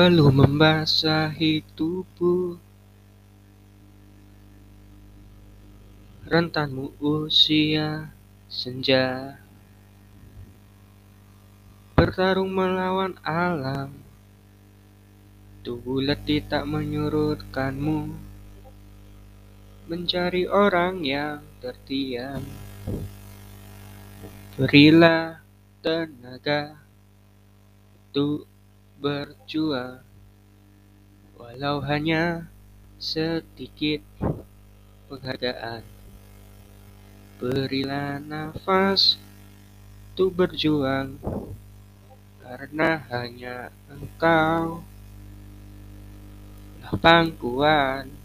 Belum membasahi tubuh. Rentanmu usia senja. Bertarung melawan alam. Tubuh letih tak menyurutkanmu. Mencari orang yang terdiam. Berilah tenaga Untuk berjuang. Walau hanya sedikit penghargaan Berilah nafas untuk berjuang Karena hanya engkau lah pangkuan